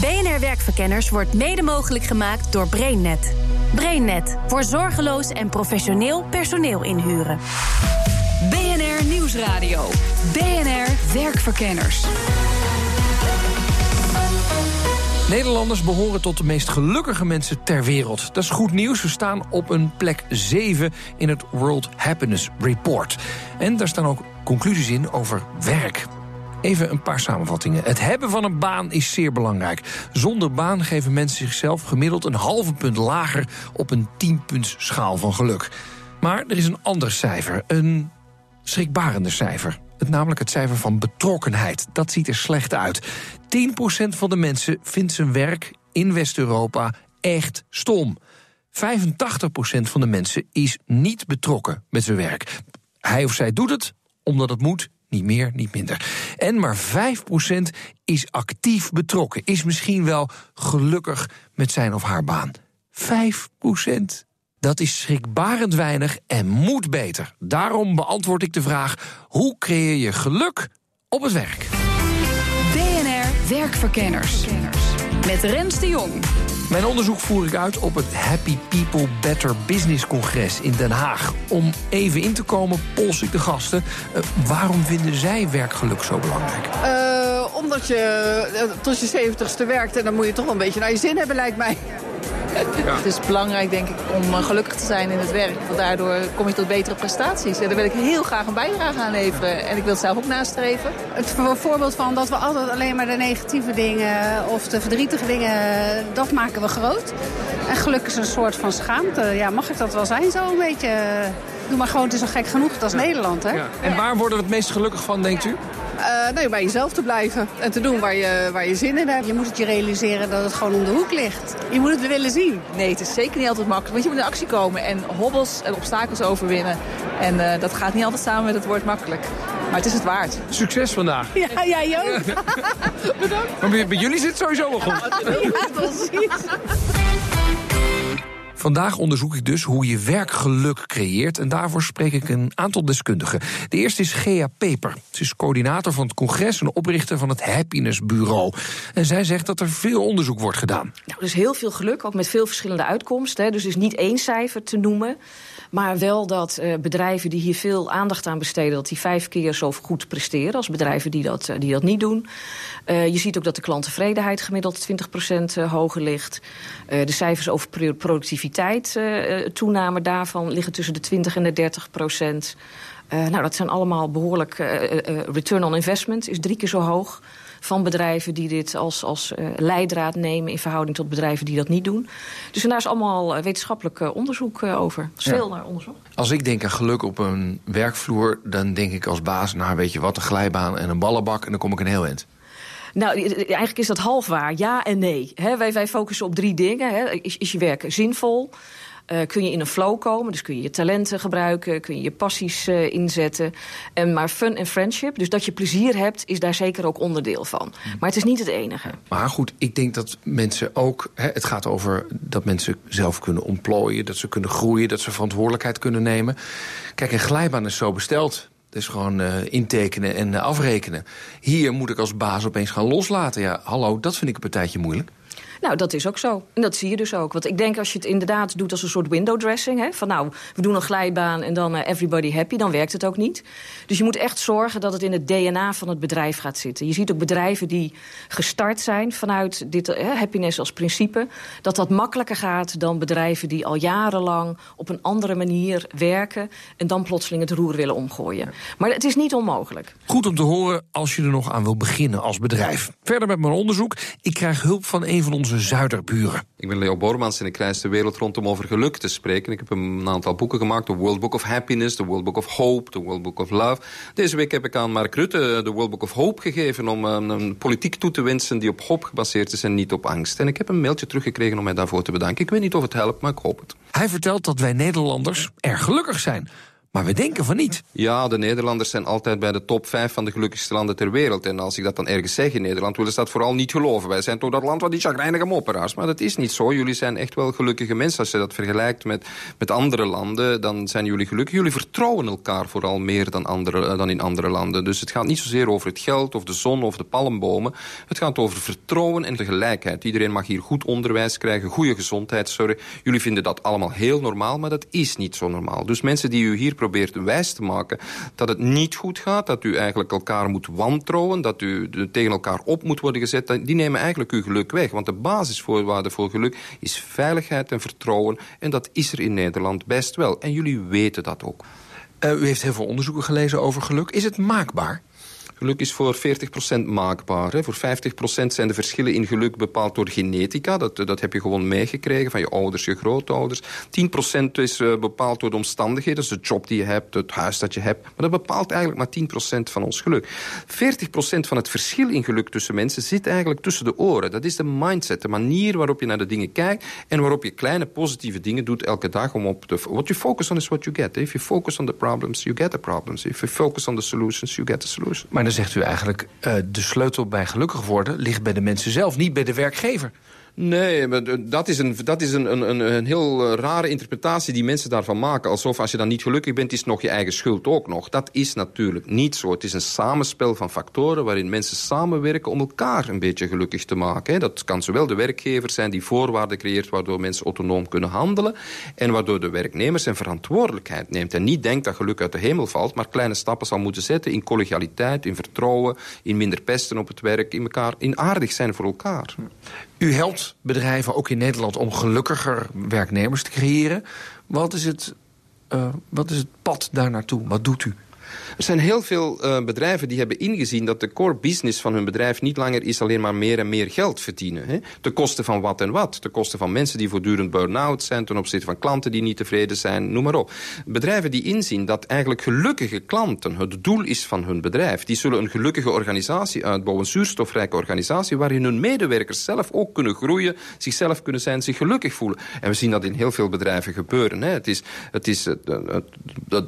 BNR Werkverkenners wordt mede mogelijk gemaakt door BrainNet. BrainNet voor zorgeloos en professioneel personeel inhuren. BNR Nieuwsradio. BNR Werkverkenners. Nederlanders behoren tot de meest gelukkige mensen ter wereld. Dat is goed nieuws. We staan op een plek 7 in het World Happiness Report. En daar staan ook conclusies in over werk. Even een paar samenvattingen. Het hebben van een baan is zeer belangrijk. Zonder baan geven mensen zichzelf gemiddeld een halve punt lager op een 10-punts schaal van geluk. Maar er is een ander cijfer, een schrikbarender cijfer. Het namelijk het cijfer van betrokkenheid. Dat ziet er slecht uit. 10% van de mensen vindt zijn werk in West-Europa echt stom. 85% van de mensen is niet betrokken met zijn werk. Hij of zij doet het omdat het moet, niet meer, niet minder. En maar 5% is actief betrokken, is misschien wel gelukkig met zijn of haar baan. 5%. Dat is schrikbarend weinig en moet beter. Daarom beantwoord ik de vraag: hoe creëer je geluk op het werk? BNR Werkverkenners. Met Rens de Jong. Mijn onderzoek voer ik uit op het Happy People Better Business Congres in Den Haag. Om even in te komen, pols ik de gasten. Uh, waarom vinden zij werkgeluk zo belangrijk? Uh, omdat je uh, tot je zeventigste werkt en dan moet je toch wel een beetje naar je zin hebben, lijkt mij. Ja. Het is belangrijk, denk ik, om gelukkig te zijn in het werk. Want daardoor kom je tot betere prestaties. En daar wil ik heel graag een bijdrage aan leveren. En ik wil het zelf ook nastreven. Het voorbeeld van dat we altijd alleen maar de negatieve dingen... of de verdrietige dingen, dat maken we groot. En geluk is een soort van schaamte. Ja, mag ik dat wel zijn zo een beetje? Doe maar gewoon, het is al gek genoeg. Dat is ja. Nederland, hè? Ja. En waar worden we het meest gelukkig van, denkt u? Uh, nee, bij jezelf te blijven en te doen waar je, waar je zin in hebt. Je moet het je realiseren dat het gewoon om de hoek ligt. Je moet het willen zien. Nee, het is zeker niet altijd makkelijk. Want je moet in actie komen en hobbels en obstakels overwinnen. En uh, dat gaat niet altijd samen met het woord makkelijk. Maar het is het waard. Succes vandaag. Ja, jij ook. Bedankt. Maar bij jullie zit het sowieso wel goed. Ja, precies. Vandaag onderzoek ik dus hoe je werkgeluk creëert. En daarvoor spreek ik een aantal deskundigen. De eerste is Gea Peper. Ze is coördinator van het congres en oprichter van het Happiness Bureau. En zij zegt dat er veel onderzoek wordt gedaan. Nou, dus heel veel geluk, ook met veel verschillende uitkomsten. Hè. Dus is niet één cijfer te noemen. Maar wel dat uh, bedrijven die hier veel aandacht aan besteden... dat die vijf keer zo goed presteren als bedrijven die dat, uh, die dat niet doen. Uh, je ziet ook dat de klanttevredenheid gemiddeld 20% hoger ligt. de cijfers over productiviteit, toename daarvan... liggen tussen de 20 en de 30 procent. nou, dat zijn allemaal behoorlijk... return on investment is drie keer zo hoog van bedrijven die dit als, als uh, leidraad nemen... in verhouding tot bedrijven die dat niet doen. Dus en daar is allemaal wetenschappelijk uh, onderzoek uh, over. Veel naar onderzoek. Als ik denk aan geluk op een werkvloer... dan denk ik als baas, nou weet je wat, een glijbaan en een ballenbak... en dan kom ik een heel eind. Nou, eigenlijk is dat half waar. Ja en nee. He, wij, wij focussen op drie dingen. He. Is, is je werk zinvol? Uh, kun je in een flow komen. Dus kun je je talenten gebruiken, kun je je passies uh, inzetten. En maar fun en friendship, dus dat je plezier hebt, is daar zeker ook onderdeel van. Maar het is niet het enige. Maar goed, ik denk dat mensen ook... Hè, het gaat over dat mensen zelf kunnen ontplooien... dat ze kunnen groeien, dat ze verantwoordelijkheid kunnen nemen. Kijk, een glijbaan is zo besteld. Is gewoon uh, intekenen en uh, afrekenen. Hier moet ik als baas opeens gaan loslaten. Ja, hallo, dat vind ik een partijtje moeilijk. Nou, dat is ook zo. En dat zie je dus ook. Want ik denk als je het inderdaad doet als een soort window dressing... Hè, van nou, we doen een glijbaan en dan uh, everybody happy... dan werkt het ook niet. Dus je moet echt zorgen dat het in het DNA van het bedrijf gaat zitten. Je ziet ook bedrijven die gestart zijn vanuit dit uh, happiness als principe... dat dat makkelijker gaat dan bedrijven die al jarenlang... op een andere manier werken... en dan plotseling het roer willen omgooien. Maar het is niet onmogelijk. Goed om te horen als je er nog aan wil beginnen als bedrijf. Verder met mijn onderzoek. Ik krijg hulp van een van onze zuiderburen. Ik ben Leo Bormans en ik reis de wereld rond om over geluk te spreken. Ik heb een aantal boeken gemaakt. De World Book of Happiness, de World Book of Hope, de World Book of Love. Deze week heb ik aan Mark Rutte de World Book of Hope gegeven... om een, een politiek toe te wensen die op hoop gebaseerd is en niet op angst. En ik heb een mailtje teruggekregen om mij daarvoor te bedanken. Ik weet niet of het helpt, maar ik hoop het. Hij vertelt dat wij Nederlanders erg gelukkig zijn... Maar we denken van niet. Ja, de Nederlanders zijn altijd bij de top 5 van de gelukkigste landen ter wereld. En als ik dat dan ergens zeg in Nederland, willen ze dat vooral niet geloven. Wij zijn toch dat land van die chagrijnige mopperaars. Maar dat is niet zo. Jullie zijn echt wel gelukkige mensen. Als je dat vergelijkt met, met andere landen, dan zijn jullie gelukkig. Jullie vertrouwen elkaar vooral meer dan, andere, eh, dan in andere landen. Dus het gaat niet zozeer over het geld of de zon of de palmbomen. Het gaat over vertrouwen en de gelijkheid. Iedereen mag hier goed onderwijs krijgen, goede gezondheidszorg. Jullie vinden dat allemaal heel normaal, maar dat is niet zo normaal. Dus mensen die u hier probeert wijs te maken dat het niet goed gaat, dat u eigenlijk elkaar moet wantrouwen, dat u tegen elkaar op moet worden gezet, die nemen eigenlijk uw geluk weg. Want de basisvoorwaarde voor geluk is veiligheid en vertrouwen. En dat is er in Nederland best wel. En jullie weten dat ook. Uh, u heeft heel veel onderzoeken gelezen over geluk. Is het maakbaar? Geluk is voor 40% maakbaar. Hè. Voor 50% zijn de verschillen in geluk bepaald door genetica. Dat, dat heb je gewoon meegekregen van je ouders, je grootouders. 10% is uh, bepaald door de omstandigheden. Dus de job die je hebt, het huis dat je hebt. Maar dat bepaalt eigenlijk maar 10% van ons geluk. 40% van het verschil in geluk tussen mensen zit eigenlijk tussen de oren. Dat is de mindset, de manier waarop je naar de dingen kijkt... en waarop je kleine positieve dingen doet elke dag. Om op de, what you focus on is what you get. If you focus on the problems, you get the problems. If you focus on the solutions, you get the solutions. Dan zegt u eigenlijk... Uh, de sleutel bij gelukkig worden ligt bij de mensen zelf, niet bij de werkgever. Nee, maar dat is, een, dat is een, een, een heel eh, rare interpretatie die mensen daarvan maken. Alsof als je dan niet gelukkig bent, is het nog je eigen schuld ook nog. Dat is natuurlijk niet zo. Het is een samenspel van factoren waarin mensen samenwerken om elkaar een beetje gelukkig te maken. Dat kan zowel de werkgever zijn die voorwaarden creëert waardoor mensen autonoom kunnen handelen. En waardoor de werknemer zijn verantwoordelijkheid neemt. En niet denkt dat geluk uit de hemel valt, maar kleine stappen zal moeten zetten in collegialiteit, in vertrouwen, in minder pesten op het werk, in, elkaar, in aardig zijn voor elkaar. U helpt bedrijven ook in Nederland om gelukkiger werknemers te creëren. Wat is het, uh, wat is het pad daar naartoe? Wat doet u? Er zijn heel veel uh, bedrijven die hebben ingezien dat de core business van hun bedrijf niet langer is alleen maar meer en meer geld verdienen. Hè? Ten koste van wat en wat. Ten koste van mensen die voortdurend burn-out zijn, ten opzichte van klanten die niet tevreden zijn, noem maar op. Bedrijven die inzien dat eigenlijk gelukkige klanten het doel is van hun bedrijf, die zullen een gelukkige organisatie uitbouwen, een zuurstofrijke organisatie, waarin hun medewerkers zelf ook kunnen groeien, zichzelf kunnen zijn, zich gelukkig voelen. En we zien dat in heel veel bedrijven gebeuren. Hè? Het is, het is,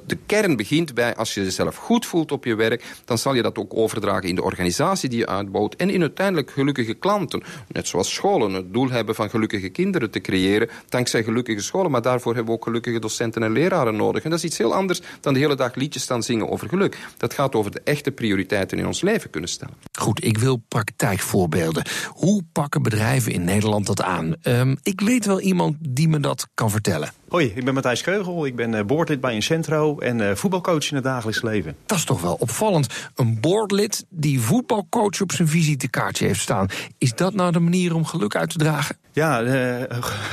de kern begint bij als je jezelf goed voelt op je werk... dan zal je dat ook overdragen in de organisatie die je uitbouwt... en in uiteindelijk gelukkige klanten. Net zoals scholen het doel hebben van gelukkige kinderen te creëren... dankzij gelukkige scholen. Maar daarvoor hebben we ook gelukkige docenten en leraren nodig. En dat is iets heel anders dan de hele dag liedjes staan zingen over geluk. Dat gaat over de echte prioriteiten in ons leven kunnen stellen. Goed, ik wil praktijkvoorbeelden. Hoe pakken bedrijven in Nederland dat aan? Um, ik weet wel iemand die me dat kan vertellen. Hoi, ik ben Matthijs Keugel. Ik ben uh, boordlid bij een centro en uh, voetbalcoach in het dagelijks leven. Dat is toch wel opvallend. Een boordlid die voetbalcoach op zijn visitekaartje heeft staan. Is dat nou de manier om geluk uit te dragen? Ja, uh,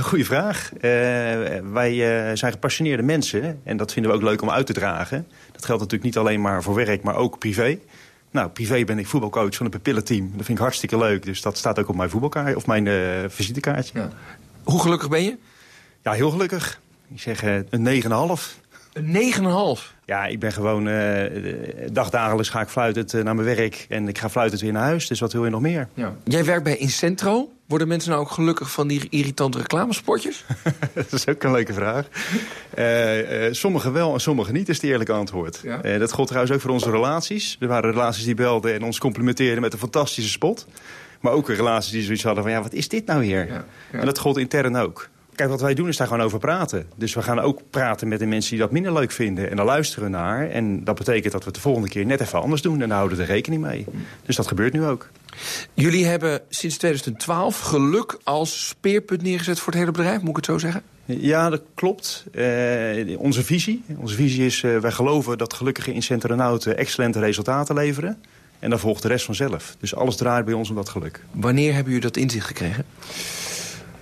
goede vraag. wij zijn gepassioneerde mensen en dat vinden we ook leuk om uit te dragen. Dat geldt natuurlijk niet alleen maar voor werk, maar ook privé. Nou, privé ben ik voetbalcoach van het pupillenteam. Dat vind ik hartstikke leuk. Dus dat staat ook op mijn voetbalkaart of mijn visitekaartje. Ja. Hoe gelukkig ben je? Ja, heel gelukkig. Ik zeg uh, een 9,5. Een 9,5? Ja, ik ben gewoon uh, dagdagelijks ga ik fluitend uh, naar mijn werk. En ik ga fluitend weer naar huis. Dus wat wil je nog meer? Ja. Jij werkt bij Incentro. Worden mensen nou ook gelukkig van die irritante reclamespotjes? dat is ook een leuke vraag. Uh, sommigen wel en sommigen niet, is het eerlijke antwoord. Ja? dat gold trouwens ook voor onze relaties. Er waren relaties die belden en ons complimenteerden met een fantastische spot. Maar ook relaties die zoiets hadden van, ja, wat is dit nou weer? Ja, En dat gold intern ook. Kijk, wat wij doen is daar gewoon over praten. Dus we gaan ook praten met de mensen die dat minder leuk vinden. En daar luisteren we naar. En dat betekent dat we het de volgende keer net even anders doen. En daar houden we er rekening mee. Dus dat gebeurt nu ook. Jullie hebben sinds 2012 geluk als speerpunt neergezet voor het hele bedrijf. Moet ik het zo zeggen? Ja, dat klopt. Uh, onze visie. Onze visie is, uh, wij geloven dat gelukkige incentronauten excellente resultaten leveren. En dan volgt de rest vanzelf. Dus alles draait bij ons om dat geluk. Wanneer hebben jullie dat inzicht gekregen?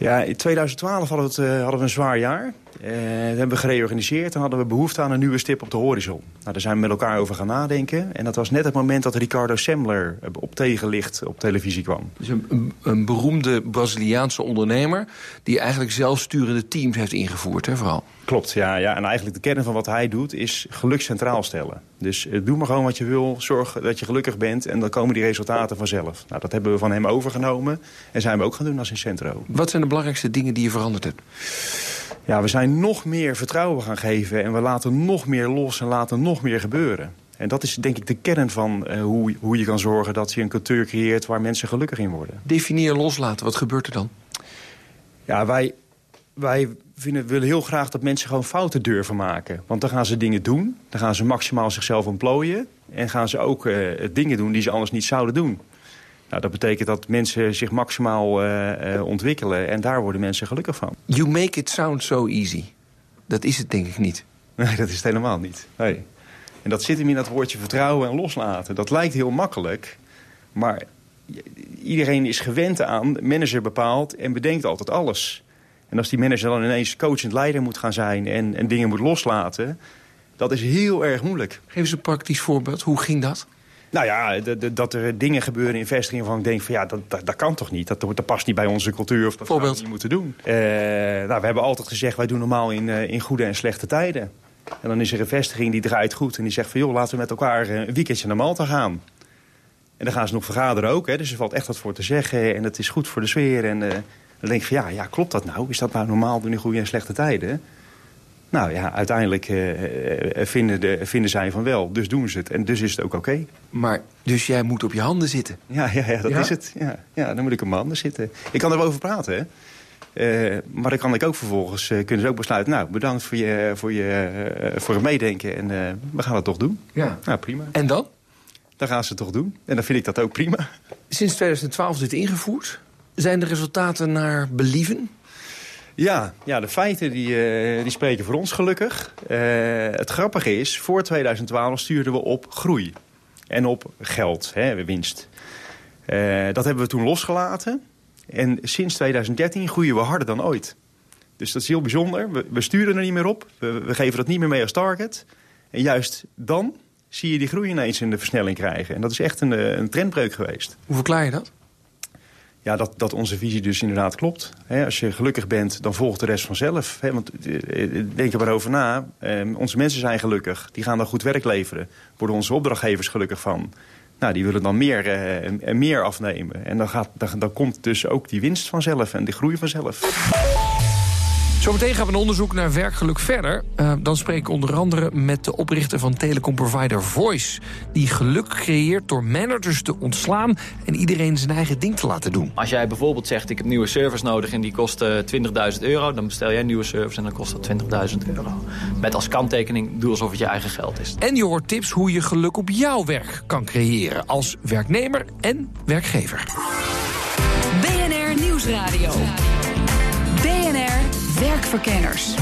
Ja, in 2012 hadden we, uh, hadden we een zwaar jaar. Uh, dat hebben we gereorganiseerd en hadden we behoefte aan een nieuwe stip op de horizon. Nou, daar zijn we met elkaar over gaan nadenken. En dat was net het moment dat Ricardo Semler op tegenlicht op televisie kwam. Dus een, een beroemde Braziliaanse ondernemer... die eigenlijk zelfsturende teams heeft ingevoerd, hè, vooral. Klopt, ja, ja. En eigenlijk de kern van wat hij doet is geluk centraal stellen. Dus uh, doe maar gewoon wat je wil, zorg dat je gelukkig bent... en dan komen die resultaten vanzelf. Nou, dat hebben we van hem overgenomen en zijn we ook gaan doen als Incentro. Wat zijn de belangrijkste dingen die je veranderd hebt? Ja, we zijn nog meer vertrouwen gaan geven... en we laten nog meer los en laten nog meer gebeuren. En dat is denk ik de kern van uh, hoe, hoe je kan zorgen dat je een cultuur creëert... waar mensen gelukkig in worden. Definieer loslaten, wat gebeurt er dan? Ja, wij, wij vinden, willen heel graag dat mensen gewoon fouten durven maken. Want dan gaan ze dingen doen, dan gaan ze maximaal zichzelf ontplooien... en gaan ze ook uh, dingen doen die ze anders niet zouden doen. Nou, dat betekent dat mensen zich maximaal uh, uh, ontwikkelen... en daar worden mensen gelukkig van. You make it sound so easy. Dat is het denk ik niet. Nee, dat is het helemaal niet. Nee. En dat zit hem in dat woordje vertrouwen en loslaten. Dat lijkt heel makkelijk, maar iedereen is gewend aan... manager bepaalt en bedenkt altijd alles. En als die manager dan ineens coachend leider moet gaan zijn... en, en dingen moet loslaten, dat is heel erg moeilijk. Geef eens een praktisch voorbeeld. Hoe ging dat? Nou ja, dat er dingen gebeuren in vestigingen van ik denk van ja, dat, dat, dat kan toch niet? Dat, dat, past niet bij onze cultuur of dat Voorbeeld. we niet moeten doen. Uh, nou, we hebben altijd gezegd, wij doen normaal in, uh, in goede en slechte tijden. En dan is er een vestiging die draait goed en die zegt van joh, laten we met elkaar een weekendje naar Malta gaan. En dan gaan ze nog vergaderen ook, hè, dus er valt echt wat voor te zeggen en het is goed voor de sfeer. En uh, dan denk ik van ja, ja, klopt dat nou? Is dat nou normaal doen in goede en slechte tijden? Nou ja, uiteindelijk uh, vinden, de, vinden zij van wel. Dus doen ze het. En dus is het ook oké. Okay. Maar dus jij moet op je handen zitten? Ja, ja, ja dat ja? is het. Ja, ja, dan moet ik op mijn handen zitten. Ik kan erover praten, hè. Uh, maar dan kan ik ook vervolgens, uh, kunnen ze ook besluiten... nou, bedankt voor, je, voor, je, uh, voor het meedenken en we gaan het toch doen. Ja. Nou, prima. En dan? Dan gaan ze het toch doen. En dan vind ik dat ook prima. Sinds 2012 is dit ingevoerd. Zijn de resultaten naar believen? Ja, ja de feiten die, uh, die spreken voor ons gelukkig. Uh, het grappige is, voor 2012 stuurden we op groei. En op geld, hè, winst. Uh, dat hebben we toen losgelaten. En sinds 2013 groeien we harder dan ooit. Dus dat is heel bijzonder. We, sturen er niet meer op. We, we, geven dat niet meer mee als target. En juist dan zie je die groei ineens in de versnelling krijgen. En dat is echt een, een trendbreuk geweest. Hoe verklaar je dat? Ja, dat, dat onze visie dus inderdaad klopt. Als je gelukkig bent, dan volgt de rest vanzelf. Want denk er maar over na. Eh, onze mensen zijn gelukkig. Die gaan dan goed werk leveren. Worden onze opdrachtgevers gelukkig van. Nou, die willen dan meer, meer afnemen. En dan, gaat, dan, dan komt dus ook die winst vanzelf en de groei vanzelf. Zometeen gaan we een onderzoek naar werkgeluk verder. Uh, dan spreek ik onder andere met de oprichter van telecomprovider Voice... die geluk creëert door managers te ontslaan... en iedereen zijn eigen ding te laten doen. Als jij bijvoorbeeld zegt, ik heb nieuwe service nodig... en die kost uh, 20.000 euro, dan bestel jij een nieuwe service... en dan kost dat 20.000 euro. Met als kanttekening, doe alsof het je eigen geld is. En je hoort tips hoe je geluk op jouw werk kan creëren... als werknemer en werkgever. BNR Nieuwsradio. Werkverkenners.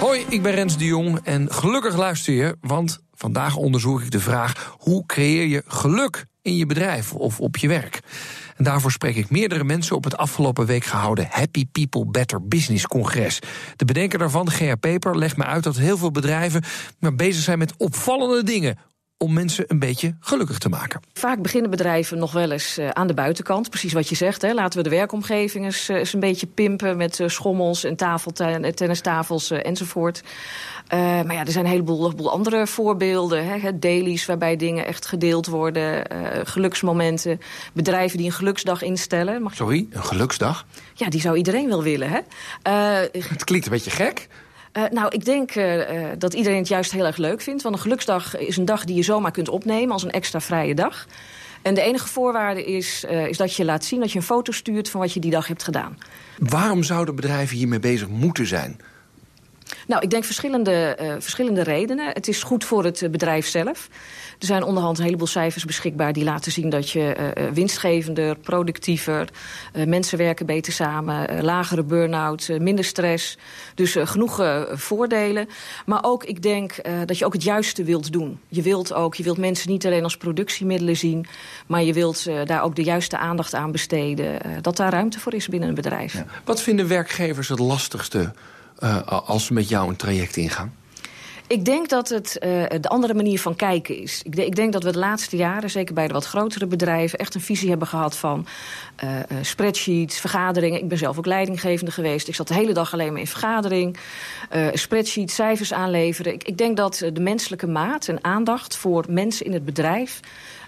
Hoi, ik ben Rens de Jong en gelukkig luister je, want vandaag onderzoek ik de vraag: hoe creëer je geluk in je bedrijf of op je werk? En daarvoor spreek ik meerdere mensen op het afgelopen week gehouden Happy People Better Business Congres. De bedenker daarvan, Gea Peper, legt me uit dat heel veel bedrijven bezig zijn met opvallende dingen om mensen een beetje gelukkig te maken. Vaak beginnen bedrijven nog wel eens uh, aan de buitenkant. Precies wat je zegt. Hè. Laten we de werkomgeving eens, uh, eens een beetje pimpen... met uh, schommels en tennistafels enzovoort. maar ja, er zijn een heleboel, heleboel andere voorbeelden. Hè. Dailies waarbij dingen echt gedeeld worden. geluksmomenten. Bedrijven die een geluksdag instellen. Mag Sorry, een geluksdag? Ja, die zou iedereen wel willen. Hè? het klinkt een beetje gek. Uh, nou, ik denk uh, dat iedereen het juist heel erg leuk vindt. Want een geluksdag is een dag die je zomaar kunt opnemen als een extra vrije dag. En de enige voorwaarde is, is dat je laat zien dat je een foto stuurt van wat je die dag hebt gedaan. Waarom zouden bedrijven hiermee bezig moeten zijn? Nou, ik denk verschillende, uh, verschillende redenen. Het is goed voor het bedrijf zelf. Er zijn onderhand een heleboel cijfers beschikbaar... die laten zien dat je uh, winstgevender, productiever... Mensen werken beter samen, lagere burn-out, minder stress. Dus genoeg voordelen. Maar ook, ik denk dat je ook het juiste wilt doen. Je wilt ook, je wilt mensen niet alleen als productiemiddelen zien... maar je wilt daar ook de juiste aandacht aan besteden. dat daar ruimte voor is binnen een bedrijf. Wat vinden werkgevers het lastigste als ze met jou een traject ingaan? Ik denk dat het uh, de andere manier van kijken is. Ik, ik, denk dat we de laatste jaren, zeker bij de wat grotere bedrijven... echt een visie hebben gehad van uh, uh, spreadsheets, vergaderingen. Ik ben zelf ook leidinggevende geweest. Ik zat de hele dag alleen maar in vergadering. spreadsheets, cijfers aanleveren. Ik, ik, denk dat de menselijke maat en aandacht voor mensen in het bedrijf...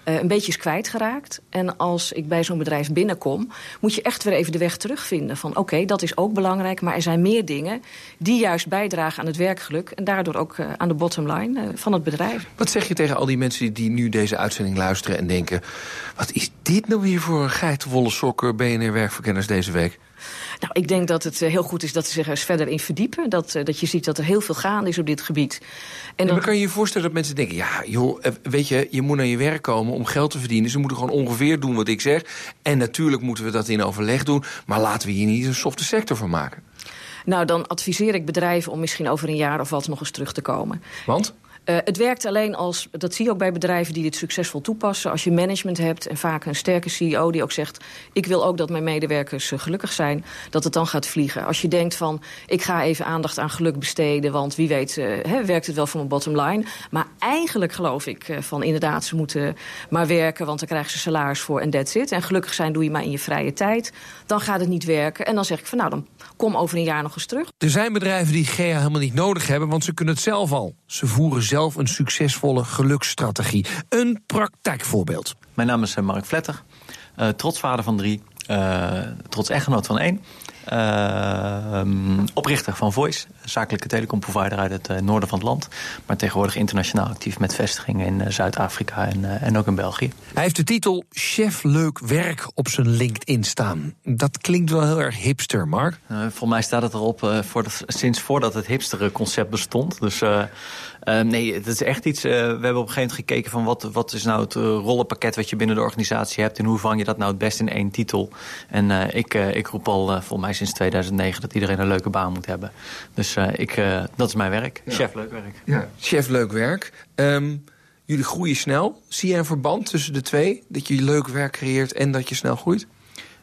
uh, een beetje is kwijtgeraakt. En als ik bij zo'n bedrijf binnenkom, moet je echt weer even de weg terugvinden. Van oké, dat is ook belangrijk, maar er zijn meer dingen die juist bijdragen aan het werkgeluk. En daardoor ook uh, aan de bottom line uh, van het bedrijf. Wat zeg je tegen al die mensen die nu deze uitzending luisteren en denken: wat is dit nou weer voor geitenwolle sokken BNR-werkverkenners deze week? Nou, ik denk dat het heel goed is dat ze zich er eens verder in verdiepen. Dat, dat je ziet dat er heel veel gaande is op dit gebied. En dan... kan je je voorstellen dat mensen denken... ja, joh, weet je, je moet naar je werk komen om geld te verdienen. Ze moeten gewoon ongeveer doen wat ik zeg. En natuurlijk moeten we dat in overleg doen. Maar laten we hier niet een softe sector van maken. Nou, dan adviseer ik bedrijven om misschien over een jaar of wat nog eens terug te komen. Want? Uh, het werkt alleen als, dat zie je ook bij bedrijven die dit succesvol toepassen... als je management hebt en vaak een sterke CEO die ook zegt... ik wil ook dat mijn medewerkers uh, gelukkig zijn, dat het dan gaat vliegen. Als je denkt van, ik ga even aandacht aan geluk besteden... want wie weet he, werkt het wel voor mijn bottom line. Maar eigenlijk geloof ik van inderdaad, ze moeten maar werken... want dan krijgen ze salaris voor en that's it. En gelukkig zijn doe je maar in je vrije tijd. Dan gaat het niet werken. En dan zeg ik van, nou, dan kom over een jaar nog eens terug. Er zijn bedrijven die GEA helemaal niet nodig hebben... want ze kunnen het zelf al. Ze voeren zelf een succesvolle geluksstrategie. Een praktijkvoorbeeld. Mijn naam is Mark Vletter, uh, trots vader van drie, uh, trots echtgenoot van één. Uh, oprichter van Voice, zakelijke telecomprovider uit het uh, noorden van het land. Maar tegenwoordig internationaal actief met vestigingen in uh, Zuid-Afrika en, en ook in België. Hij heeft de titel Chef Leuk Werk op zijn LinkedIn staan. Dat klinkt wel heel erg hipster, Mark. voor mij staat het erop voor sinds voordat het hipstere concept bestond. Dus uh, nee, het is echt iets... Uh, we hebben op een gegeven moment gekeken van wat, wat is nou het uh, rollenpakket wat je binnen de organisatie hebt... en hoe vang je dat nou het best in één titel. En ik, ik roep al volgens mij sinds 2009 dat iedereen een leuke baan moet hebben. Dus ik, dat is mijn werk. Ja. Chef leuk werk. Ja, chef leuk werk. Um, jullie groeien snel. Zie je een verband tussen de twee? Dat je leuk werk creëert en dat je snel groeit?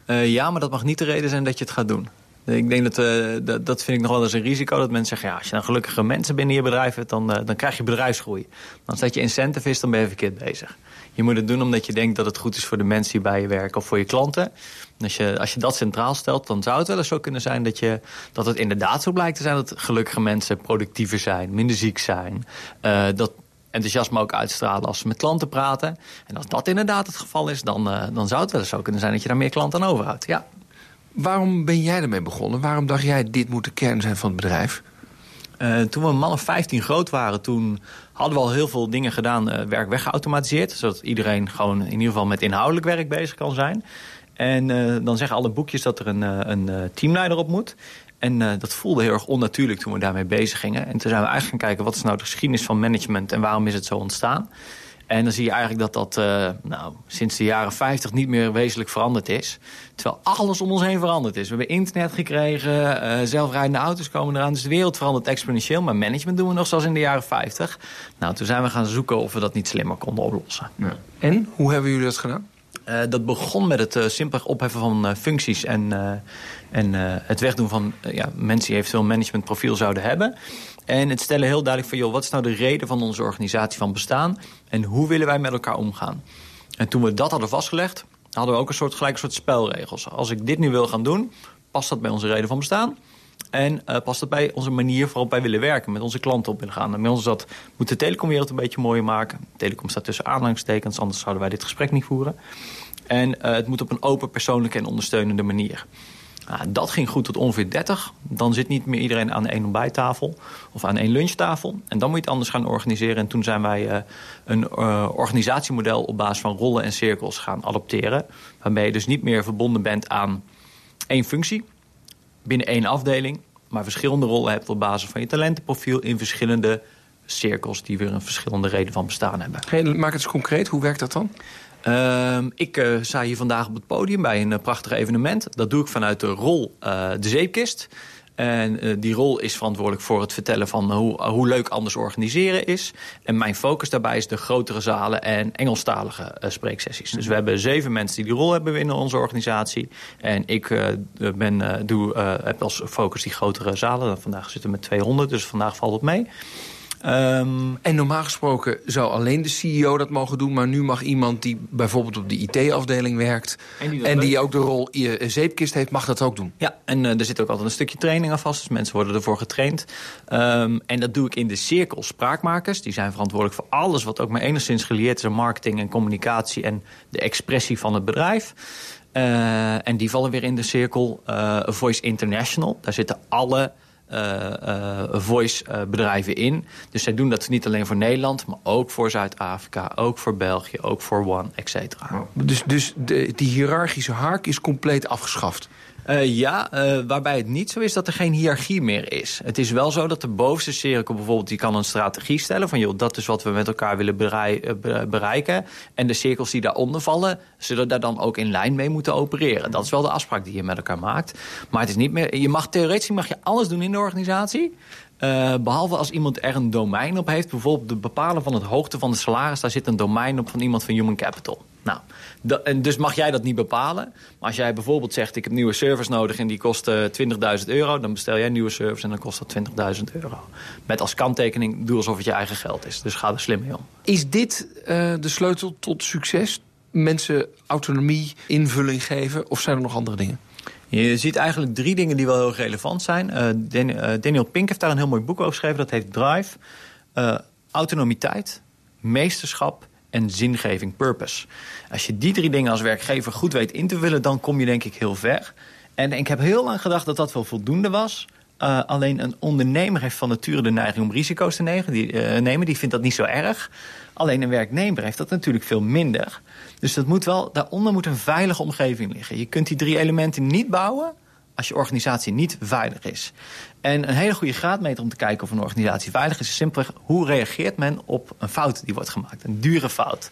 ja, maar dat mag niet de reden zijn dat je het gaat doen. Ik denk dat, uh, dat, dat vind ik nog wel eens een risico. Dat mensen zeggen, ja, als je dan gelukkige mensen binnen je bedrijf hebt... dan, uh, dan krijg je bedrijfsgroei. Als dat je incentive is, dan ben je verkeerd bezig. Je moet het doen omdat je denkt dat het goed is voor de mensen die bij je werken... of voor je klanten. als je, als je dat centraal stelt, dan zou het wel eens zo kunnen zijn... dat, je, dat het inderdaad zo blijkt te zijn dat gelukkige mensen productiever zijn... minder ziek zijn, uh, dat enthousiasme ook uitstralen als ze met klanten praten. En als dat inderdaad het geval is, dan, dan zou het wel eens zo kunnen zijn... dat je daar meer klanten aan overhoudt, ja. Waarom ben jij ermee begonnen? Waarom dacht jij, dit moet de kern zijn van het bedrijf? Uh, toen we een man of 15 groot waren, toen hadden we al heel veel dingen gedaan, uh, werk weggeautomatiseerd. Zodat iedereen gewoon in ieder geval met inhoudelijk werk bezig kan zijn. En uh, dan zeggen alle boekjes dat er een, een teamleider op moet. En dat voelde heel erg onnatuurlijk toen we daarmee bezig gingen. En toen zijn we eigenlijk gaan kijken, wat is nou de geschiedenis van management en waarom is het zo ontstaan? En dan zie je eigenlijk dat dat uh, nou, sinds de jaren 50 niet meer wezenlijk veranderd is. Terwijl alles om ons heen veranderd is. We hebben internet gekregen, uh, zelfrijdende auto's komen eraan. Dus de wereld verandert exponentieel. Maar management doen we nog zoals in de jaren 50. Nou, toen zijn we gaan zoeken of we dat niet slimmer konden oplossen. Ja. En, hoe hebben jullie dat gedaan? Uh, dat begon met het uh, simpelweg opheffen van uh, functies en, en het wegdoen van ja, mensen die eventueel een managementprofiel zouden hebben. En het stellen heel duidelijk van, joh, wat is nou de reden van onze organisatie van bestaan? En hoe willen wij met elkaar omgaan? En toen we dat hadden vastgelegd, hadden we ook een soort, gelijk soort spelregels. Als ik dit nu wil gaan doen, past dat bij onze reden van bestaan? En uh, past dat bij onze manier waarop wij willen werken, met onze klanten op willen gaan. En bij ons dat moet de telecomwereld een beetje mooier maken. Telecom staat tussen aanhalingstekens, anders zouden wij dit gesprek niet voeren. En uh, het moet op een open, persoonlijke en ondersteunende manier. Nou, dat ging goed tot ongeveer 30. Dan zit niet meer iedereen aan één ontbijttafel of aan één lunchtafel. En dan moet je het anders gaan organiseren. En toen zijn wij uh, een uh, organisatiemodel op basis van rollen en cirkels gaan adopteren. Waarbij je dus niet meer verbonden bent aan één functie binnen één afdeling. Maar verschillende rollen hebt op basis van je talentenprofiel in verschillende cirkels die weer een verschillende reden van bestaan hebben. Maak het eens concreet, hoe werkt dat dan? Uh, ik uh, sta hier vandaag op het podium bij een uh, prachtig evenement. Dat doe ik vanuit de rol uh, De Zeepkist. En die rol is verantwoordelijk voor het vertellen van hoe, hoe leuk anders organiseren is. En mijn focus daarbij is de grotere zalen en Engelstalige spreeksessies. Dus we hebben zeven mensen die die rol hebben binnen onze organisatie. En ik ben, doe, heb als focus die grotere zalen. Vandaag zitten we met 200, dus vandaag valt het mee. Ehm, en normaal gesproken zou alleen de CEO dat mogen doen... maar nu mag iemand die bijvoorbeeld op de IT-afdeling werkt... en die, ook de rol zeepkist heeft, mag dat ook doen? Ja, en uh, er zit ook altijd een stukje training aan vast. Dus mensen worden ervoor getraind. Um, en dat doe ik in de cirkel spraakmakers. Die zijn verantwoordelijk voor alles wat ook maar enigszins gelieerd is... aan marketing en communicatie en de expressie van het bedrijf. Uh, en die vallen weer in de cirkel uh, Voice International. Daar zitten alle uh, voice-bedrijven in. Dus zij doen dat niet alleen voor Nederland, maar ook voor Zuid-Afrika, ook voor België, ook voor One, et cetera. Dus, dus de, die hiërarchische haak is compleet afgeschaft? Uh, ja, uh, waarbij het niet zo is dat er geen hiërarchie meer is. Het is wel zo dat de bovenste cirkel bijvoorbeeld... die kan een strategie stellen van... joh, dat is wat we met elkaar willen bereiken. En de cirkels die daaronder vallen... zullen daar dan ook in lijn mee moeten opereren. Dat is wel de afspraak die je met elkaar maakt. Maar het is niet meer... Je mag theoretisch mag je alles doen in de organisatie... Uh, behalve als iemand er een domein op heeft. Bijvoorbeeld de bepalen van het hoogte van de salaris. Daar zit een domein op van iemand van Human Capital. Nou, en dus mag jij dat niet bepalen. Maar als jij bijvoorbeeld zegt, ik heb nieuwe servers nodig... en die kosten 20.000 euro, dan bestel jij nieuwe servers... en dan kost dat 20.000 euro. Met als kanttekening, doe alsof het je eigen geld is. Dus ga er slim mee om. Is dit uh, de sleutel tot succes? Mensen autonomie, invulling geven? Of zijn er nog andere dingen? Je ziet eigenlijk drie dingen die wel heel relevant zijn. Uh, Daniel Pink heeft daar een heel mooi boek over geschreven. Dat heet Drive. Uh, autonomiteit, meesterschap en zingeving, purpose. Als je die drie dingen als werkgever goed weet in te vullen... dan kom je denk ik heel ver. En ik heb heel lang gedacht dat dat wel voldoende was. Alleen een ondernemer heeft van nature de neiging om risico's te nemen. Die, nemen. die vindt dat niet zo erg. Alleen een werknemer heeft dat natuurlijk veel minder. Dus dat moet wel, daaronder moet een veilige omgeving liggen. Je kunt die drie elementen niet bouwen als je organisatie niet veilig is. En een hele goede graadmeter om te kijken of een organisatie veilig is... is simpelweg hoe reageert men op een fout die wordt gemaakt. Een dure fout.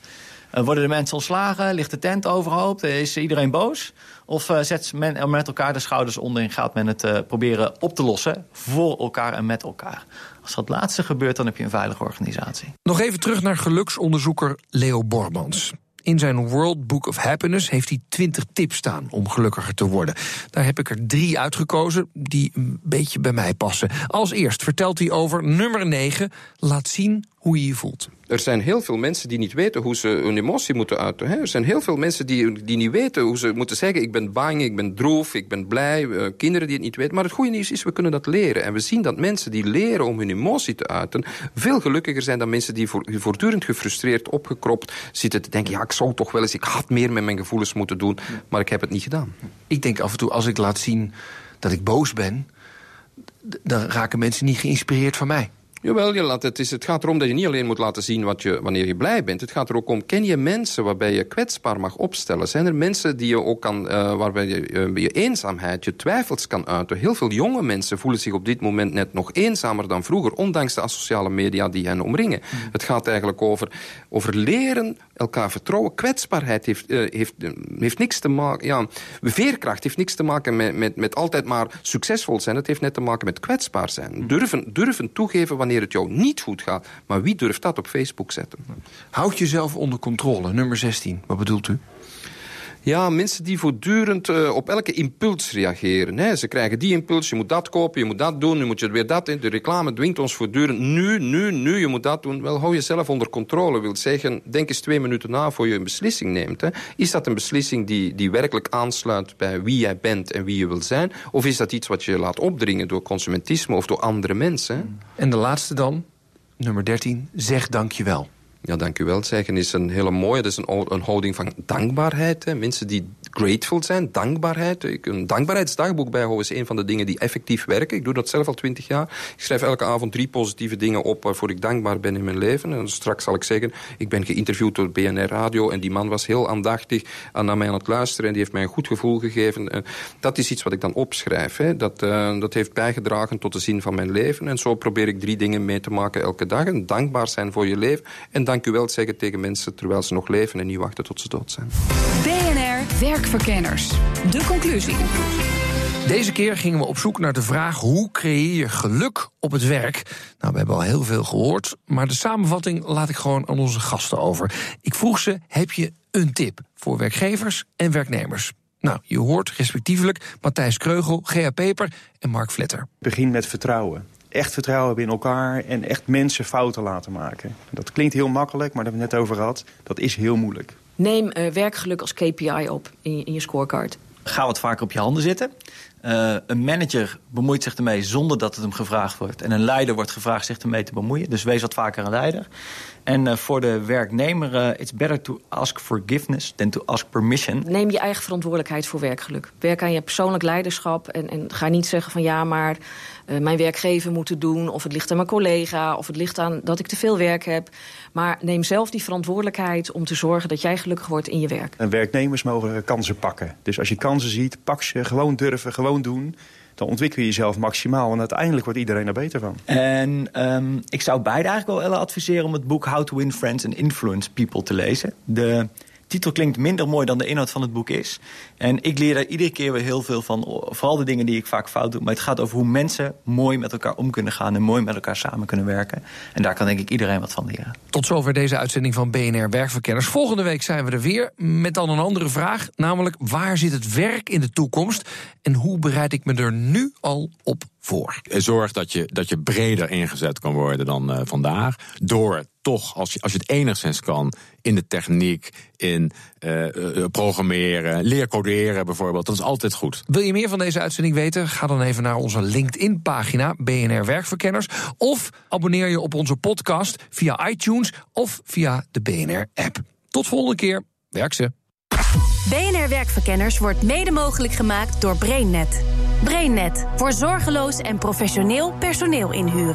Uh, worden de mensen ontslagen? Ligt de tent overhoop? Is iedereen boos? Of uh, zet men met elkaar de schouders onder en gaat men het uh, proberen op te lossen... voor elkaar en met elkaar? Als dat laatste gebeurt, dan heb je een veilige organisatie. Nog even terug naar geluksonderzoeker Leo Bormans. In zijn World Book of Happiness heeft hij 20 tips staan om gelukkiger te worden. Daar heb ik er drie uitgekozen die een beetje bij mij passen. Als eerst vertelt hij over nummer 9. Laat zien hoe je je voelt. Er zijn heel veel mensen die niet weten hoe ze hun emotie moeten uiten. Hè? Er zijn heel veel mensen die, die niet weten hoe ze moeten zeggen... ik ben bang, ik ben droef, ik ben blij. Uh, kinderen die het niet weten. Maar het goede nieuws is, we kunnen dat leren. En we zien dat mensen die leren om hun emotie te uiten... veel gelukkiger zijn dan mensen die voortdurend gefrustreerd, opgekropt zitten te denken... ja, ik zou toch wel eens, ik had meer met mijn gevoelens moeten doen... maar ik heb het niet gedaan. Ik denk af en toe, als ik laat zien dat ik boos ben... dan raken mensen niet geïnspireerd van mij. Jawel, je laat, het, is, het gaat erom dat je niet alleen moet laten zien wat je, wanneer je blij bent. Het gaat er ook om, ken je mensen waarbij je kwetsbaar mag opstellen? Zijn er mensen die je ook kan, uh, waarbij je uh, je eenzaamheid, je twijfels kan uiten? Heel veel jonge mensen voelen zich op dit moment net nog eenzamer dan vroeger, ondanks de asociale media die hen omringen. Mm. Het gaat eigenlijk over, over leren elkaar vertrouwen. Kwetsbaarheid heeft, uh, heeft, heeft niks te maken... Ja, veerkracht heeft niks te maken met, met, met altijd maar succesvol zijn. Het heeft net te maken met kwetsbaar zijn. Durven, durven toegeven wanneer het jou niet goed gaat. Maar wie durft dat op Facebook zetten? Houd jezelf onder controle. Nummer 16. Wat bedoelt u? Ja, mensen die voortdurend uh, op elke impuls reageren. Hè. Ze krijgen die impuls, je moet dat kopen, je moet dat doen, nu moet je weer dat in. De reclame dwingt ons voortdurend, nu, nu, nu, je moet dat doen. Wel, hou jezelf onder controle. Wil zeggen, denk eens twee minuten na voor je een beslissing neemt. Hè. Is dat een beslissing die, die werkelijk aansluit bij wie jij bent en wie je wil zijn? Of is dat iets wat je laat opdringen door consumentisme of door andere mensen? En de laatste dan, nummer 13, zeg dankjewel. Ja, dank u wel. Zeggen is een hele mooie. Dat is een, een houding van dankbaarheid. Mensen die grateful zijn, dankbaarheid. Een dankbaarheidsdagboek bijhouden is een van de dingen die effectief werken. Ik doe dat zelf al twintig jaar. Ik schrijf elke avond drie positieve dingen op waarvoor ik dankbaar ben in mijn leven. En straks zal ik zeggen, ik ben geïnterviewd door BNR Radio en die man was heel aandachtig naar mij aan het luisteren en die heeft mij een goed gevoel gegeven. Dat is iets wat ik dan opschrijf. Hè. Dat, uh, dat heeft bijgedragen tot de zin van mijn leven. En zo probeer ik drie dingen mee te maken elke dag. En dankbaar zijn voor je leven en dank u wel zeggen tegen mensen terwijl ze nog leven en niet wachten tot ze dood zijn. BNR Werkverkenners. De conclusie. Deze keer gingen we op zoek naar de vraag hoe creëer je geluk op het werk. Nou, we hebben al heel veel gehoord, maar de samenvatting laat ik gewoon aan onze gasten over. Ik vroeg ze: heb je een tip voor werkgevers en werknemers? Nou, je hoort respectievelijk Matthijs Kreugel, Gea Peper en Mark Vletter. Begin met vertrouwen echt vertrouwen hebben in elkaar en echt mensen fouten laten maken. Dat klinkt heel makkelijk, maar daar hebben we het net over gehad. Dat is heel moeilijk. Neem uh, werkgeluk als KPI op in je, in je scorecard. Ga wat vaker op je handen zitten. Uh, een manager bemoeit zich ermee zonder dat het hem gevraagd wordt. En een leider wordt gevraagd zich ermee te bemoeien. Dus wees wat vaker een leider. En uh, voor de werknemer, uh, it's better to ask forgiveness than to ask permission. Neem je eigen verantwoordelijkheid voor werkgeluk. Werk aan je persoonlijk leiderschap en, en ga niet zeggen van ja, maar uh, mijn werkgever moet het doen... of het ligt aan mijn collega, of het ligt aan dat ik te veel werk heb. Maar neem zelf die verantwoordelijkheid om te zorgen dat jij gelukkig wordt in je werk. En werknemers mogen kansen pakken. Dus als je kansen ziet, pak ze, gewoon durven, doen dan ontwikkel je jezelf maximaal. En uiteindelijk wordt iedereen er beter van. En um, ik zou beide eigenlijk wel adviseren om het boek How to Win Friends and Influence People te lezen. De titel klinkt minder mooi dan de inhoud van het boek is. En ik leer daar iedere keer weer heel veel van. Vooral de dingen die ik vaak fout doe. Maar het gaat over hoe mensen mooi met elkaar om kunnen gaan... en mooi met elkaar samen kunnen werken. En daar kan denk ik iedereen wat van leren. Tot zover deze uitzending van BNR Werkverkenners. Volgende week zijn we er weer met dan een andere vraag. Namelijk, waar zit het werk in de toekomst? En hoe bereid ik me er nu al op voor? Zorg dat je, dat je breder ingezet kan worden dan uh, vandaag. Door toch, als je, als je het enigszins kan, in de techniek, in uh, uh, programmeren, leercoderen bijvoorbeeld. Dat is altijd goed. Wil je meer van deze uitzending weten? Ga dan even naar onze LinkedIn-pagina BNR Werkverkenners. Of abonneer je op onze podcast via iTunes of via de BNR-app. Tot volgende keer. Werk ze. BNR Werkverkenners wordt mede mogelijk gemaakt door BrainNet. BrainNet voor zorgeloos en professioneel personeel inhuren.